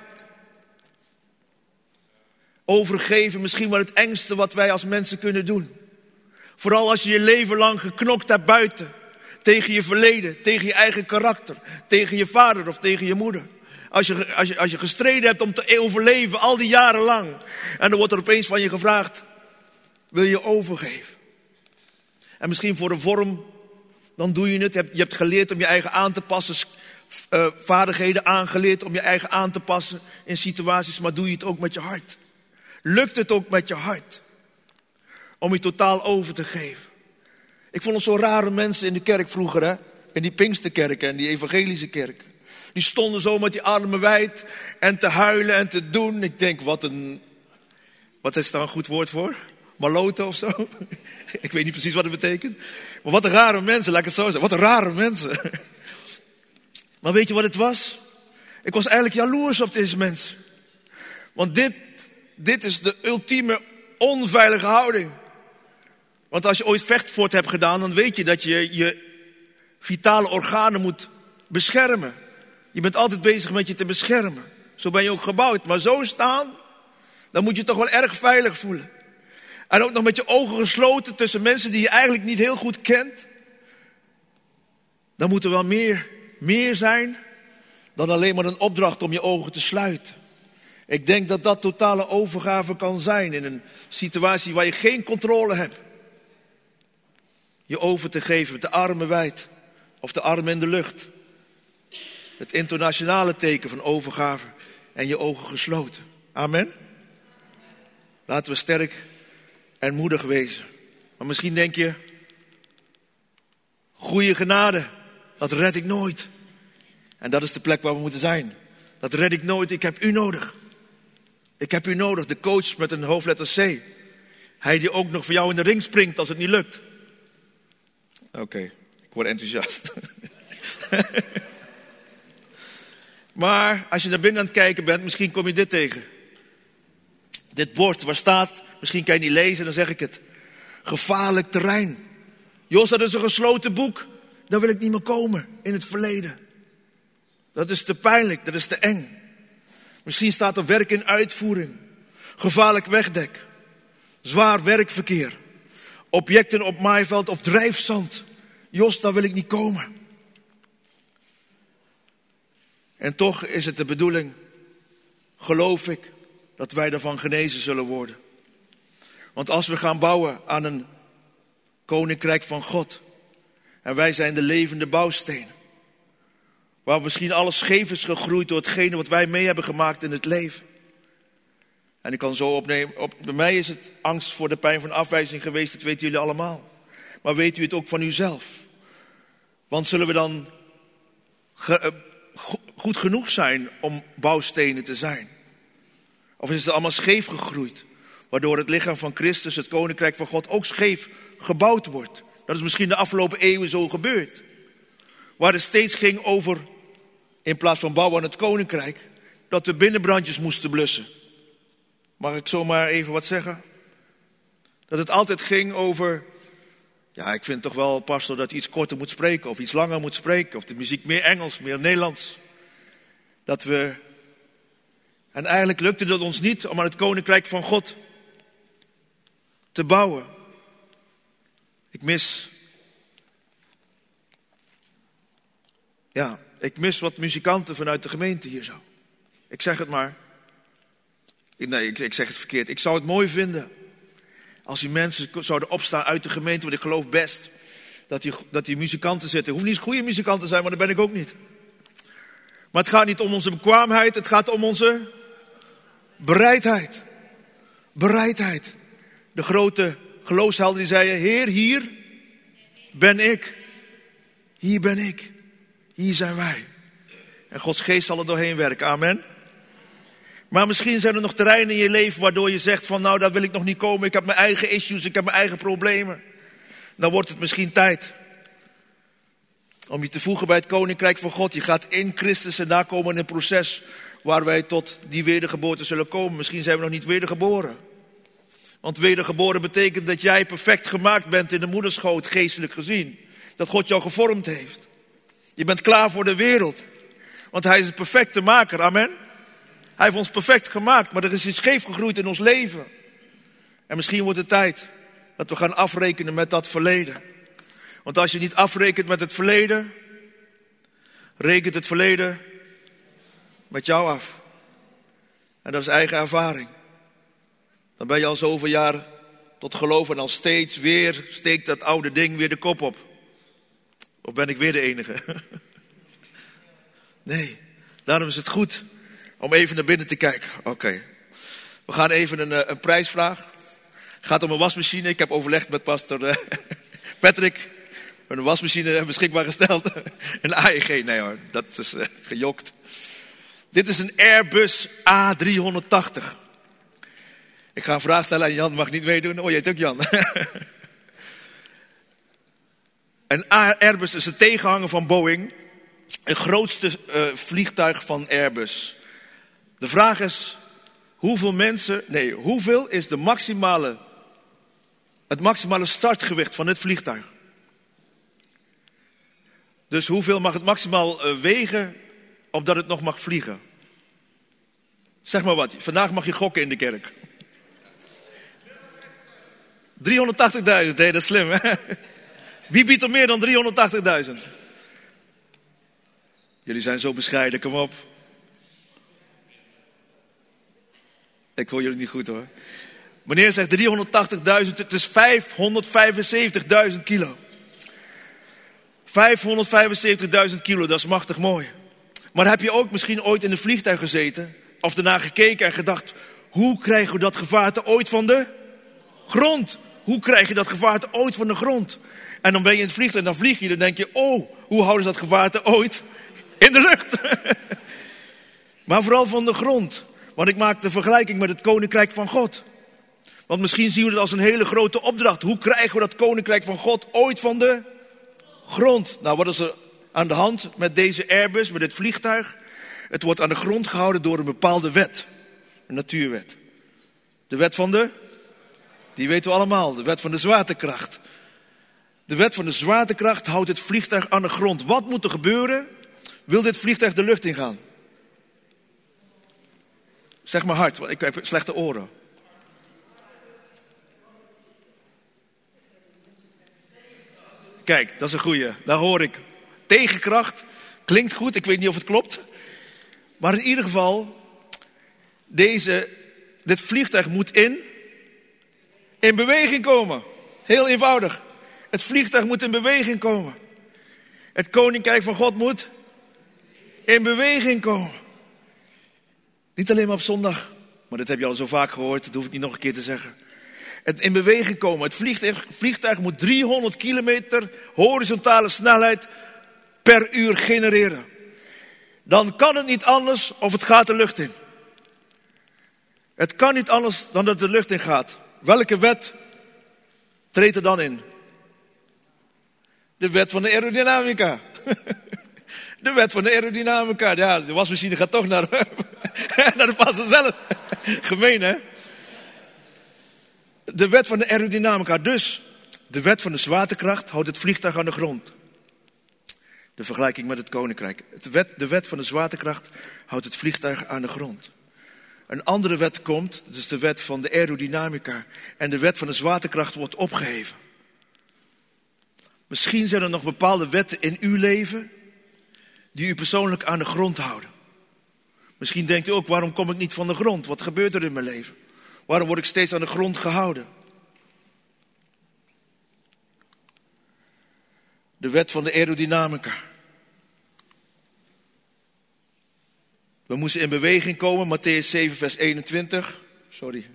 Overgeven misschien wel het engste wat wij als mensen kunnen doen. Vooral als je je leven lang geknokt hebt buiten. Tegen je verleden, tegen je eigen karakter, tegen je vader of tegen je moeder. Als je, als je, als je gestreden hebt om te overleven al die jaren lang. En dan wordt er opeens van je gevraagd, wil je overgeven? En misschien voor een vorm, dan doe je het. Je hebt geleerd om je eigen aan te passen. Uh, vaardigheden aangeleerd om je eigen aan te passen in situaties. Maar doe je het ook met je hart? Lukt het ook met je hart? Om je totaal over te geven. Ik vond het zo rare mensen in de kerk vroeger, hè? In die Pinksterkerken en die evangelische kerk. Die stonden zo met die armen wijd en te huilen en te doen. Ik denk, wat een. Wat is daar een goed woord voor? Maloten of zo? Ik weet niet precies wat het betekent. Maar wat een rare mensen, laat ik het zo zeggen. Wat een rare mensen. Maar weet je wat het was? Ik was eigenlijk jaloers op deze mensen. Want dit, dit is de ultieme onveilige houding. Want als je ooit vechtvoort hebt gedaan, dan weet je dat je je vitale organen moet beschermen. Je bent altijd bezig met je te beschermen. Zo ben je ook gebouwd. Maar zo staan, dan moet je toch wel erg veilig voelen. En ook nog met je ogen gesloten tussen mensen die je eigenlijk niet heel goed kent. Dan moet er wel meer, meer zijn dan alleen maar een opdracht om je ogen te sluiten. Ik denk dat dat totale overgave kan zijn in een situatie waar je geen controle hebt je over te geven met de armen wijd of de armen in de lucht. Het internationale teken van overgave en je ogen gesloten. Amen. Laten we sterk en moedig wezen. Maar misschien denk je, goede genade, dat red ik nooit. En dat is de plek waar we moeten zijn. Dat red ik nooit, ik heb u nodig. Ik heb u nodig, de coach met een hoofdletter C. Hij die ook nog voor jou in de ring springt als het niet lukt. Oké, ik word enthousiast. maar als je naar binnen aan het kijken bent, misschien kom je dit tegen. Dit bord waar staat, misschien kan je niet lezen, dan zeg ik het. Gevaarlijk terrein. Jos, dat is een gesloten boek. Daar wil ik niet meer komen in het verleden. Dat is te pijnlijk, dat is te eng. Misschien staat er werk in uitvoering. Gevaarlijk wegdek. Zwaar werkverkeer objecten op maaiveld of drijfzand. Jos, daar wil ik niet komen. En toch is het de bedoeling, geloof ik, dat wij daarvan genezen zullen worden. Want als we gaan bouwen aan een koninkrijk van God, en wij zijn de levende bouwstenen, waar misschien alles scheef is gegroeid door hetgene wat wij mee hebben gemaakt in het leven. En ik kan zo opnemen, op, bij mij is het angst voor de pijn van afwijzing geweest, dat weten jullie allemaal. Maar weet u het ook van uzelf? Want zullen we dan eh, goed genoeg zijn om bouwstenen te zijn? Of is het allemaal scheef gegroeid? Waardoor het lichaam van Christus, het koninkrijk van God, ook scheef gebouwd wordt. Dat is misschien de afgelopen eeuwen zo gebeurd. Waar het steeds ging over, in plaats van bouwen aan het koninkrijk, dat we binnenbrandjes moesten blussen. Mag ik zomaar even wat zeggen? Dat het altijd ging over, ja, ik vind toch wel, pastor, dat je iets korter moet spreken of iets langer moet spreken. Of de muziek meer Engels, meer Nederlands. Dat we, en eigenlijk lukte het ons niet om aan het koninkrijk van God te bouwen. Ik mis, ja, ik mis wat muzikanten vanuit de gemeente hier zo. Ik zeg het maar. Nee, ik, zeg het verkeerd. Ik zou het mooi vinden als die mensen zouden opstaan uit de gemeente, want ik geloof best dat die, dat die muzikanten zitten. Hoeven niet eens goede muzikanten te zijn, maar dat ben ik ook niet. Maar het gaat niet om onze bekwaamheid, het gaat om onze bereidheid. Bereidheid. De grote geloofshelden die zeiden, Heer, hier ben ik. Hier ben ik. Hier zijn wij. En Gods geest zal er doorheen werken. Amen. Maar misschien zijn er nog terreinen in je leven waardoor je zegt van nou daar wil ik nog niet komen. Ik heb mijn eigen issues, ik heb mijn eigen problemen. Dan wordt het misschien tijd om je te voegen bij het Koninkrijk van God. Je gaat in Christus en daar komen in een proces waar wij tot die wedergeboorte zullen komen. Misschien zijn we nog niet wedergeboren. Want wedergeboren betekent dat jij perfect gemaakt bent in de moederschoot, geestelijk gezien. Dat God jou gevormd heeft. Je bent klaar voor de wereld. Want hij is de perfecte maker. Amen. Hij heeft ons perfect gemaakt, maar er is iets scheef gegroeid in ons leven. En misschien wordt het tijd dat we gaan afrekenen met dat verleden. Want als je niet afrekent met het verleden, rekent het verleden met jou af. En dat is eigen ervaring. Dan ben je al zoveel jaar tot geloof en al steeds weer steekt dat oude ding weer de kop op. Of ben ik weer de enige? Nee, daarom is het goed om even naar binnen te kijken. Oké. We gaan even een, eh, een prijsvraag. Het gaat om een wasmachine. Ik heb overlegd met pastor uh, Patrick. Een wasmachine beschikbaar gesteld. Een AEG. Nee hoor, dat is uh, gejokt. Dit is een Airbus A380. Ik ga een vraag stellen aan Jan, mag niet meedoen. Oh, heet ook Jan. een Airbus is de tegenhanger van Boeing. Het grootste vliegtuig van Airbus. De vraag is, hoeveel mensen, nee, hoeveel is de maximale, het maximale startgewicht van dit vliegtuig? Dus hoeveel mag het maximaal uh, wegen, opdat het nog mag vliegen? Zeg maar wat, vandaag mag je gokken in de kerk. 380.000, hé, dat is slim, hè? Wie biedt er meer dan 380.000? Jullie zijn zo bescheiden, kom op. Ik hoor jullie niet goed hoor. Meneer zegt 380.000, het is 575.000 kilo. 575.000 kilo, dat is machtig mooi. Maar heb je ook misschien ooit in een vliegtuig gezeten? Of daarna gekeken en gedacht, hoe krijgen we dat gevaarte ooit van de grond? Hoe krijg je dat gevaarte ooit van de grond? En dan ben je in het vliegtuig en dan vlieg je. Dan denk je, oh, hoe houden ze dat gevaarte ooit in de lucht? maar vooral van de grond. Want ik maak de vergelijking met het koninkrijk van God. Want misschien zien we het als een hele grote opdracht. Hoe krijgen we dat koninkrijk van God ooit van de grond? Nou, wat is er aan de hand met deze Airbus, met dit vliegtuig? Het wordt aan de grond gehouden door een bepaalde wet. Een natuurwet. De wet van de, die weten we allemaal, de wet van de zwaartekracht. De wet van de zwaartekracht houdt het vliegtuig aan de grond. Wat moet er gebeuren? Wil dit vliegtuig de lucht ingaan? Zeg maar hard, want ik heb slechte oren. Kijk, dat is een goeie. Daar hoor ik. Tegenkracht. Klinkt goed, ik weet niet of het klopt. Maar in ieder geval, deze dit vliegtuig moet in, in beweging komen. Heel eenvoudig. Het vliegtuig moet in beweging komen. Het koninkrijk van God moet in beweging komen. Niet alleen maar op zondag, maar dat heb je al zo vaak gehoord, dat hoef ik niet nog een keer te zeggen. Het in beweging komen. Het vliegtuig, moet 300 kilometer horizontale snelheid per uur genereren. Dan kan het niet anders of het gaat de lucht in. Het kan niet anders dan dat het de lucht in gaat. Welke wet treedt er dan in? De wet van de aerodynamica. De wet van de aerodynamica. Ja, de wasmachine gaat toch naar, naar de passer zelf. Gemeen, hè? De wet van de aerodynamica. Dus de wet van de zwaartekracht houdt het vliegtuig aan de grond. De vergelijking met het koninkrijk. De wet, de wet van de zwaartekracht houdt het vliegtuig aan de grond. Een andere wet komt, dat is de wet van de aerodynamica. En de wet van de zwaartekracht wordt opgeheven. Misschien zijn er nog bepaalde wetten in uw leven die u persoonlijk aan de grond houden. Misschien denkt u ook, waarom kom ik niet van de grond? Wat gebeurt er in mijn leven? Waarom word ik steeds aan de grond gehouden? De wet van de aerodynamica. We moesten in beweging komen, Matthäus 7, vers 21. Sorry.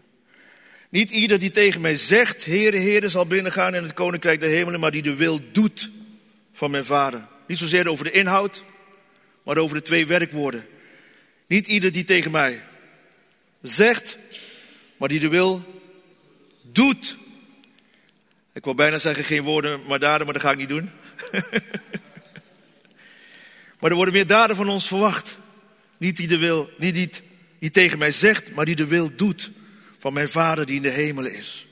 Niet ieder die tegen mij zegt, Heere, Heere, zal binnengaan in het koninkrijk der hemelen, maar die de wil doet van mijn vader. Niet zozeer over de inhoud, maar over de twee werkwoorden. Niet ieder die tegen mij zegt, maar die de wil doet. Ik wil bijna zeggen geen woorden, maar daden, maar dat ga ik niet doen. maar er worden meer daden van ons verwacht. Niet die de wil, niet die, tegen mij zegt, maar die de wil doet van mijn Vader die in de hemelen is.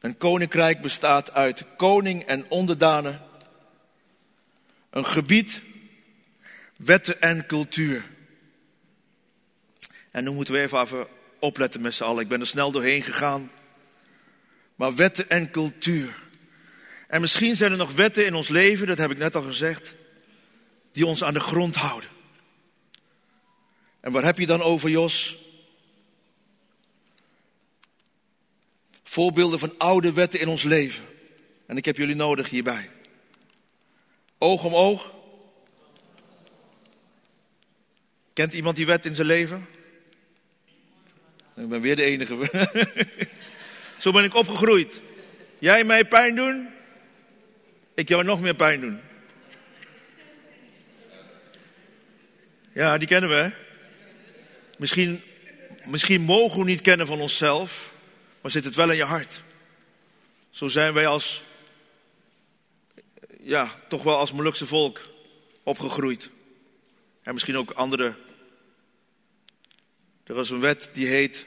Een koninkrijk bestaat uit koning en onderdanen. Een gebied, wetten en cultuur. En nu moeten we even opletten met z'n allen. Ik ben er snel doorheen gegaan. Maar wetten en cultuur. En misschien zijn er nog wetten in ons leven, dat heb ik net al gezegd, die ons aan de grond houden. En waar heb je dan over, Jos? Voorbeelden van oude wetten in ons leven. En ik heb jullie nodig hierbij. Oog om oog. Kent iemand die wet in zijn leven? Ik ben weer de enige. Zo ben ik opgegroeid. Jij mij pijn doen, ik jou nog meer pijn doen. Ja, die kennen we. Misschien, misschien mogen we niet kennen van onszelf, maar zit het wel in je hart. Zo zijn wij als, ja, toch wel als Molukse volk opgegroeid. En misschien ook andere. Er is een wet die heet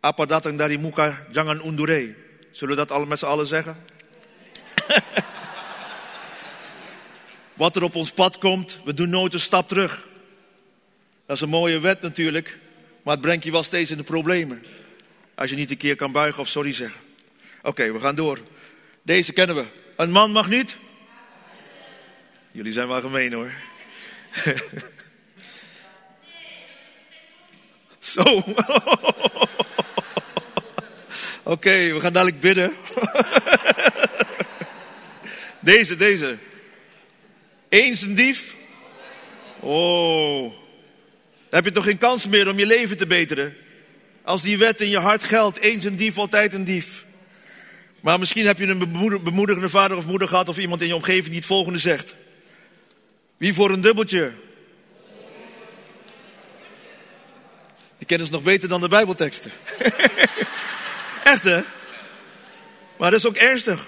Apadatang dari muka jangan undure. Zullen we dat alle met z'n allen zeggen? Wat er op ons pad komt, we doen nooit een stap terug. Dat is een mooie wet natuurlijk, maar het brengt je wel steeds in de problemen. Als je niet een keer kan buigen of sorry zeggen. Oké, we gaan door. Deze kennen we. Een man mag niet. Jullie zijn wel gemeen hoor. Zo. Oké, we gaan dadelijk bidden. deze, deze. Eens een dief. Oh. Dan heb je toch geen kans meer om je leven te beteren. Als die wet in je hart geldt, eens een dief, altijd een dief. Maar misschien heb je een bemoedigende vader of moeder gehad of iemand in je omgeving die het volgende zegt. Wie voor een dubbeltje? Die kennen ze nog beter dan de Bijbelteksten. Echt hè? Maar dat is ook ernstig.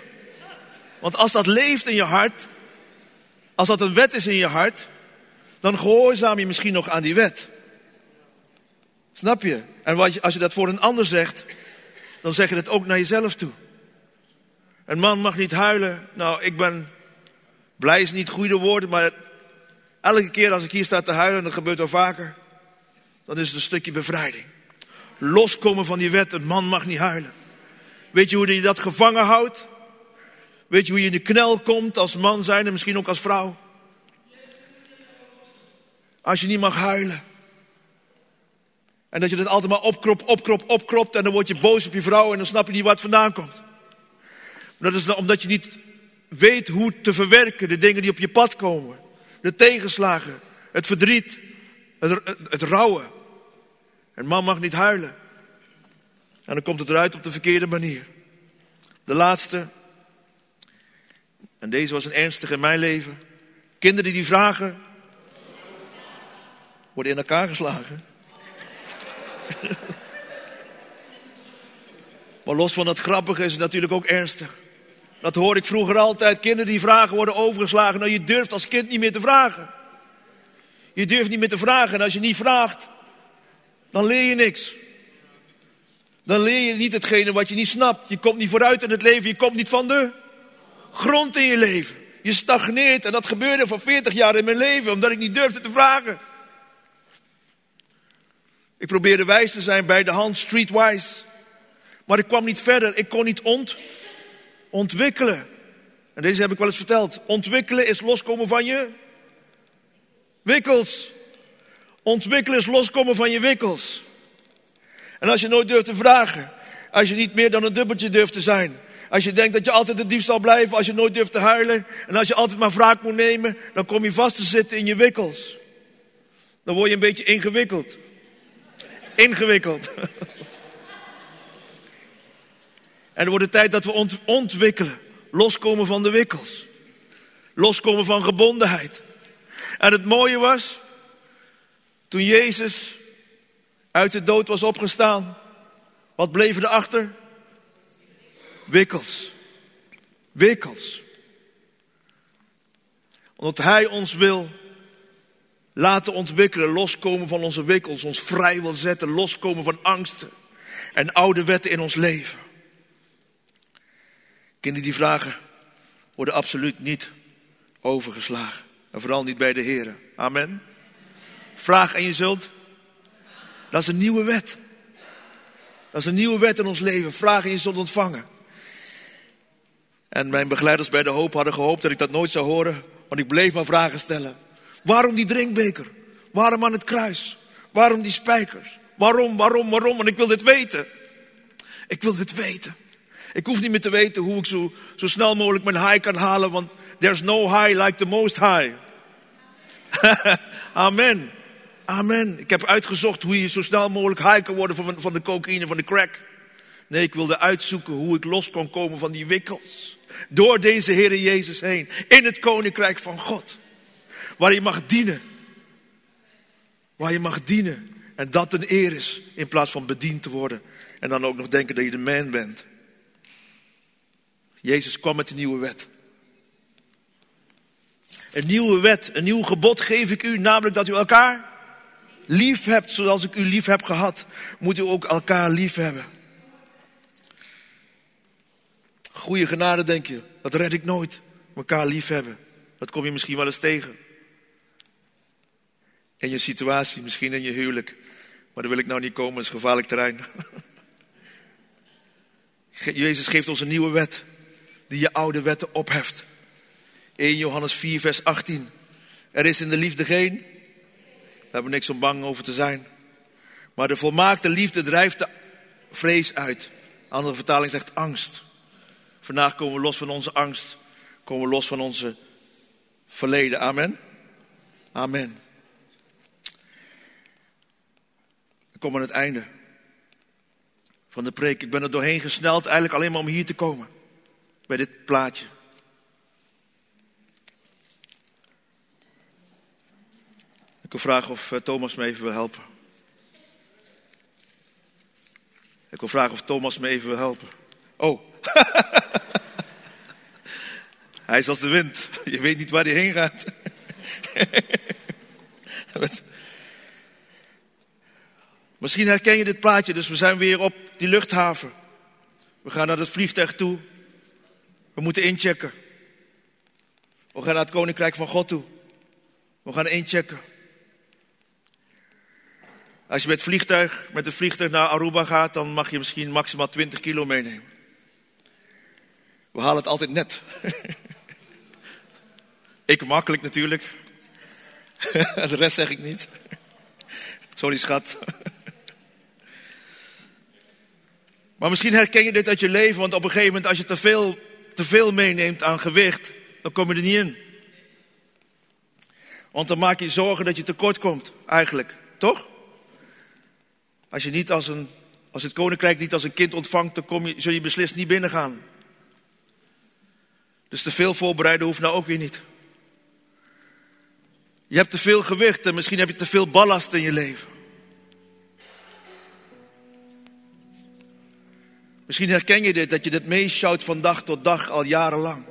Want als dat leeft in je hart, als dat een wet is in je hart, dan gehoorzaam je misschien nog aan die wet. Snap je? En als je dat voor een ander zegt, dan zeg je het ook naar jezelf toe. Een man mag niet huilen. Nou, ik ben blij is niet goede woorden, maar elke keer als ik hier sta te huilen, dat gebeurt al vaker, dan is het een stukje bevrijding. Loskomen van die wet, een man mag niet huilen. Weet je hoe je dat gevangen houdt? Weet je hoe je in de knel komt als man zijn en misschien ook als vrouw? Als je niet mag huilen. En dat je het altijd maar opkropt, opkropt, opkropt. En dan word je boos op je vrouw en dan snap je niet waar het vandaan komt. Dat is omdat je niet weet hoe te verwerken de dingen die op je pad komen. De tegenslagen, het verdriet, het, het, rouwen. En man mag niet huilen. En dan komt het eruit op de verkeerde manier. De laatste. En deze was een ernstige in mijn leven. Kinderen die vragen. Worden in elkaar geslagen. maar los van het grappige is het natuurlijk ook ernstig. Dat hoor ik vroeger altijd. Kinderen die vragen worden overgeslagen. Nou, je durft als kind niet meer te vragen. Je durft niet meer te vragen. En als je niet vraagt, dan leer je niks. Dan leer je niet hetgene wat je niet snapt. Je komt niet vooruit in het leven. Je komt niet van de grond in je leven. Je stagneert. En dat gebeurde voor 40 jaar in mijn leven. Omdat ik niet durfde te vragen. Ik probeerde wijs te zijn bij de hand, streetwise. Maar ik kwam niet verder. Ik kon niet ont, ontwikkelen. En deze heb ik wel eens verteld. Ontwikkelen is loskomen van je wikkels. Ontwikkelen is loskomen van je wikkels. En als je nooit durft te vragen, als je niet meer dan een dubbeltje durft te zijn, als je denkt dat je altijd de dief zal blijven, als je nooit durft te huilen en als je altijd maar wraak moet nemen, dan kom je vast te zitten in je wikkels. Dan word je een beetje ingewikkeld. Ingewikkeld. En er wordt de tijd dat we ont ontwikkelen. Loskomen van de wikkels. Loskomen van gebondenheid. En het mooie was, toen Jezus uit de dood was opgestaan, wat bleven er achter? Wikkels. Wikkels. Omdat Hij ons wil laten ontwikkelen, loskomen van onze wikkels, ons vrij wil zetten, loskomen van angsten en oude wetten in ons leven. Kinderen die vragen worden absoluut niet overgeslagen. En vooral niet bij de Heer. Amen. Vraag en je zult. Dat is een nieuwe wet. Dat is een nieuwe wet in ons leven. Vraag en je zult ontvangen. En mijn begeleiders bij de hoop hadden gehoopt dat ik dat nooit zou horen. Want ik bleef maar vragen stellen. Waarom die drinkbeker? Waarom aan het kruis? Waarom die spijkers? Waarom, waarom, waarom? Want ik wil dit weten. Ik wil dit weten. Ik hoef niet meer te weten hoe ik zo, zo snel mogelijk mijn high kan halen, want there's no high like the most high. Amen. Amen. Ik heb uitgezocht hoe je zo snel mogelijk high kan worden van, van de cocaïne, van de crack. Nee, ik wilde uitzoeken hoe ik los kon komen van die wikkels. Door deze Heere Jezus heen. In het koninkrijk van God. Waar je mag dienen. Waar je mag dienen. En dat een eer is. In plaats van bediend te worden. En dan ook nog denken dat je de man bent. Jezus kwam met een nieuwe wet. Een nieuwe wet, een nieuw gebod geef ik u, namelijk dat u elkaar lief hebt, zoals ik u lief heb gehad, moet u ook elkaar lief hebben. Goede genade, denk je, dat red ik nooit. Elkaar lief hebben, dat kom je misschien wel eens tegen. In je situatie, misschien in je huwelijk. Maar daar wil ik nou niet komen, het is gevaarlijk terrein. Jezus geeft ons een nieuwe wet die je oude wetten opheft. 1 Johannes 4, vers 18. Er is in de liefde geen. We hebben niks om bang over te zijn. Maar de volmaakte liefde drijft de vrees uit. Andere vertaling zegt angst. Vandaag komen we los van onze angst. Komen we los van onze verleden. Amen. Amen. We komen aan het einde van de preek. Ik ben er doorheen gesneld, eigenlijk alleen maar om hier te komen bij dit plaatje. Ik wil vragen of eh, Thomas me even wil helpen. Ik wil vragen of Thomas me even wil helpen. Oh. hij is als de wind. Je weet niet waar hij heen gaat. Misschien herken je dit plaatje, dus we zijn weer op die luchthaven. We gaan naar het vliegtuig toe. We moeten inchecken. We gaan naar het koninkrijk van God toe. We gaan inchecken. Als je met, vliegtuig, met een vliegtuig naar Aruba gaat, dan mag je misschien maximaal 20 kilo meenemen. We halen het altijd net. ik makkelijk natuurlijk. de rest zeg ik niet. Sorry schat. Maar misschien herken je dit uit je leven, want op een gegeven moment als je te veel, te veel meeneemt aan gewicht, dan kom je er niet in. Want dan maak je zorgen dat je tekort komt, eigenlijk. Toch? Als je niet als een, als het koninkrijk niet als een kind ontvangt, dan kom je, zul je beslist niet binnengaan. Dus te veel voorbereiden hoeft nou ook weer niet. Je hebt te veel gewicht en misschien heb je te veel ballast in je leven. Misschien herken je dit, dat je dit meeschouwt van dag tot dag al jarenlang.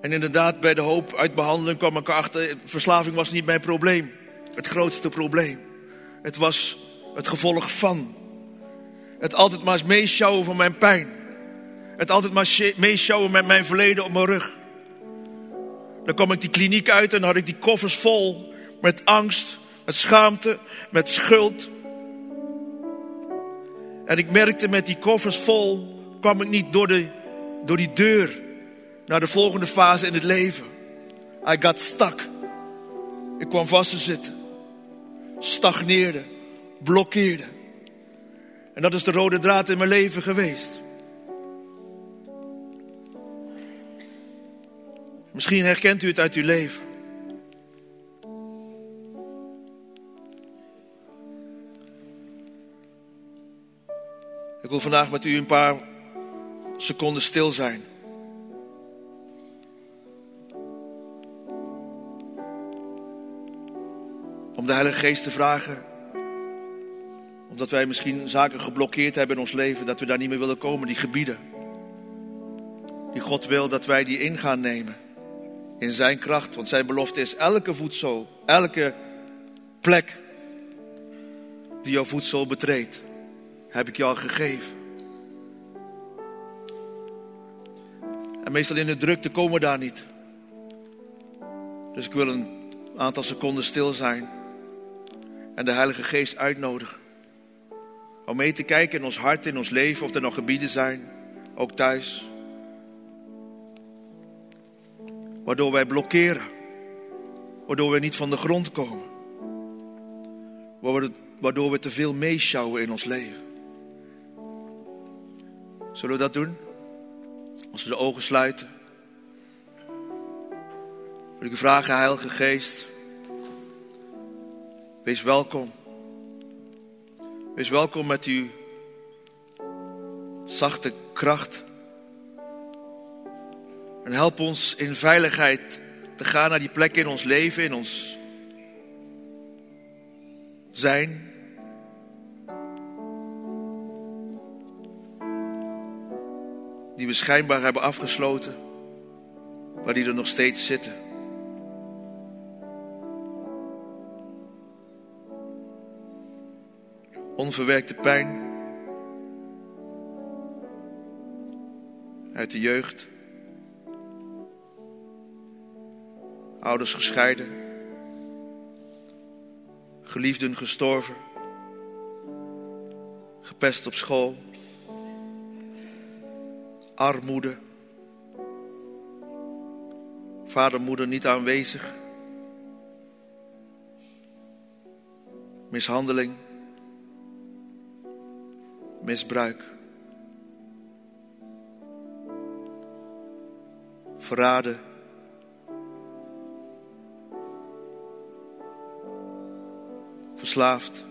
En inderdaad, bij de hoop uit behandeling kwam ik achter, verslaving was niet mijn probleem. Het grootste probleem. Het was het gevolg van. Het altijd maar meeschouwen van mijn pijn. Het altijd maar meeschouwen met mijn verleden op mijn rug. Dan kwam ik die kliniek uit en had ik die koffers vol met angst, met schaamte, met schuld. En ik merkte met die koffers vol kwam ik niet door, de, door die deur naar de volgende fase in het leven. I got stuck. Ik kwam vast te zitten. Stagneerde. Blokkeerde. En dat is de rode draad in mijn leven geweest. Misschien herkent u het uit uw leven. Wil vandaag met u een paar seconden stil zijn. Om de Heilige Geest te vragen. Omdat wij misschien zaken geblokkeerd hebben in ons leven. Dat we daar niet meer willen komen, die gebieden. Die God wil dat wij die in gaan nemen. In zijn kracht. Want zijn belofte is elke voedsel, elke plek die jouw voedsel betreedt, heb ik je al gegeven. En meestal in de drukte komen we daar niet. Dus ik wil een aantal seconden stil zijn en de Heilige Geest uitnodigen. Om mee te kijken in ons hart, in ons leven, of er nog gebieden zijn, ook thuis. Waardoor wij blokkeren. Waardoor we niet van de grond komen. Waardoor we te veel meeschouwen in ons leven. Zullen we dat doen? Als we de ogen sluiten. Wil ik u vragen, Heilige Geest. Wees welkom. Wees welkom met uw zachte kracht. En help ons in veiligheid te gaan naar die plek in ons leven, in ons zijn. Die we schijnbaar hebben afgesloten, maar die er nog steeds zitten. onverwerkte pijn uit de jeugd. Ouders gescheiden, geliefden gestorven, gepest op school, armoede, vader, moeder niet aanwezig, mishandeling misbruik. Verraden. Verslaafd.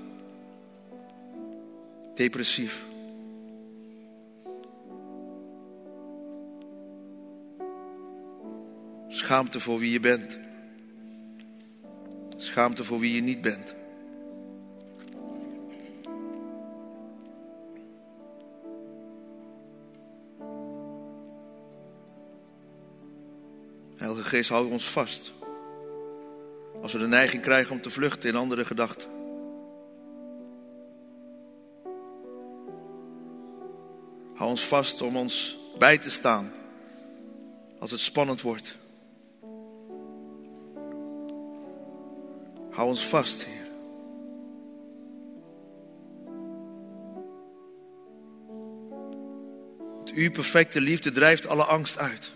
Depressief. Schaamte voor wie je bent. Schaamte voor wie je niet bent. Heilige Geest, hou ons vast. Als we de neiging krijgen om te vluchten in andere gedachten. Hou ons vast om ons bij te staan als het spannend wordt. Hou ons vast, Heer. uw perfecte liefde drijft alle angst uit.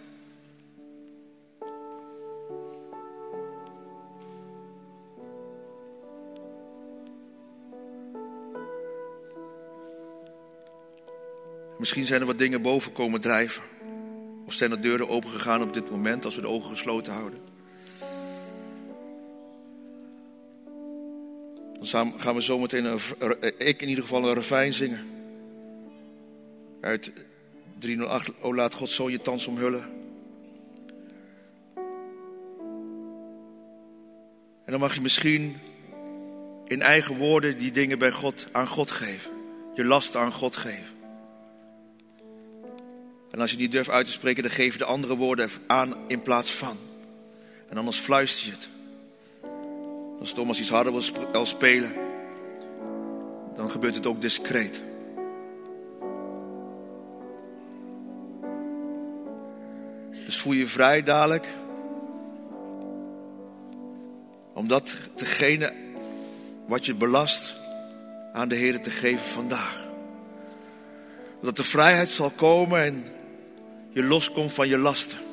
Misschien zijn er wat dingen boven komen drijven. Of zijn er deuren opengegaan op dit moment als we de ogen gesloten houden. Dan gaan we zometeen, een, ik in ieder geval, een refijn zingen. Uit 308, O laat God zo je thans omhullen. En dan mag je misschien in eigen woorden die dingen bij God, aan God geven. Je lasten aan God geven. En als je niet durft uit te spreken, dan geef je de andere woorden aan in plaats van. En anders fluister je het. Als Thomas iets harder wil spelen, dan gebeurt het ook discreet. Dus voel je vrij dadelijk. Om dat wat je belast aan de Heer te geven vandaag. Dat de vrijheid zal komen en je loskomt van je lasten.